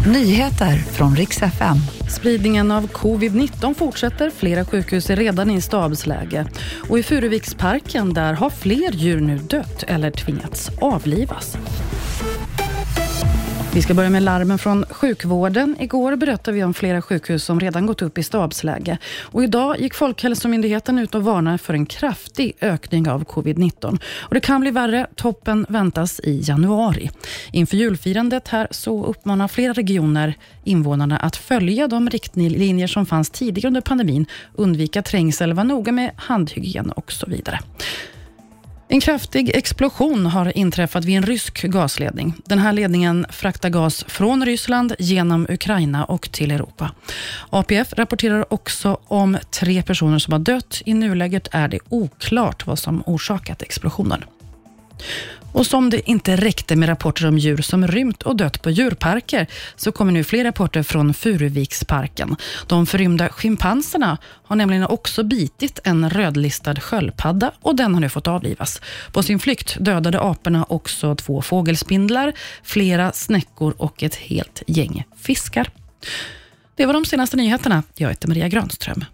Nyheter från riks FM. Spridningen av covid-19 fortsätter. Flera sjukhus är redan i stabsläge. Och i Furuviksparken där har fler djur nu dött eller tvingats avlivas. Vi ska börja med larmen från sjukvården. Igår berättade vi om flera sjukhus som redan gått upp i stabsläge. Och idag gick Folkhälsomyndigheten ut och varnade för en kraftig ökning av covid-19. Och det kan bli värre. Toppen väntas i januari. Inför julfirandet här så uppmanar flera regioner invånarna att följa de riktlinjer som fanns tidigare under pandemin, undvika trängsel, vara noga med handhygien och så vidare. En kraftig explosion har inträffat vid en rysk gasledning. Den här ledningen fraktar gas från Ryssland genom Ukraina och till Europa. APF rapporterar också om tre personer som har dött. I nuläget är det oklart vad som orsakat explosionen. Och som det inte räckte med rapporter om djur som rymt och dött på djurparker, så kommer nu fler rapporter från Furuviksparken. De förrymda schimpanserna har nämligen också bitit en rödlistad sköldpadda och den har nu fått avlivas. På sin flykt dödade aporna också två fågelspindlar, flera snäckor och ett helt gäng fiskar. Det var de senaste nyheterna. Jag heter Maria Granström.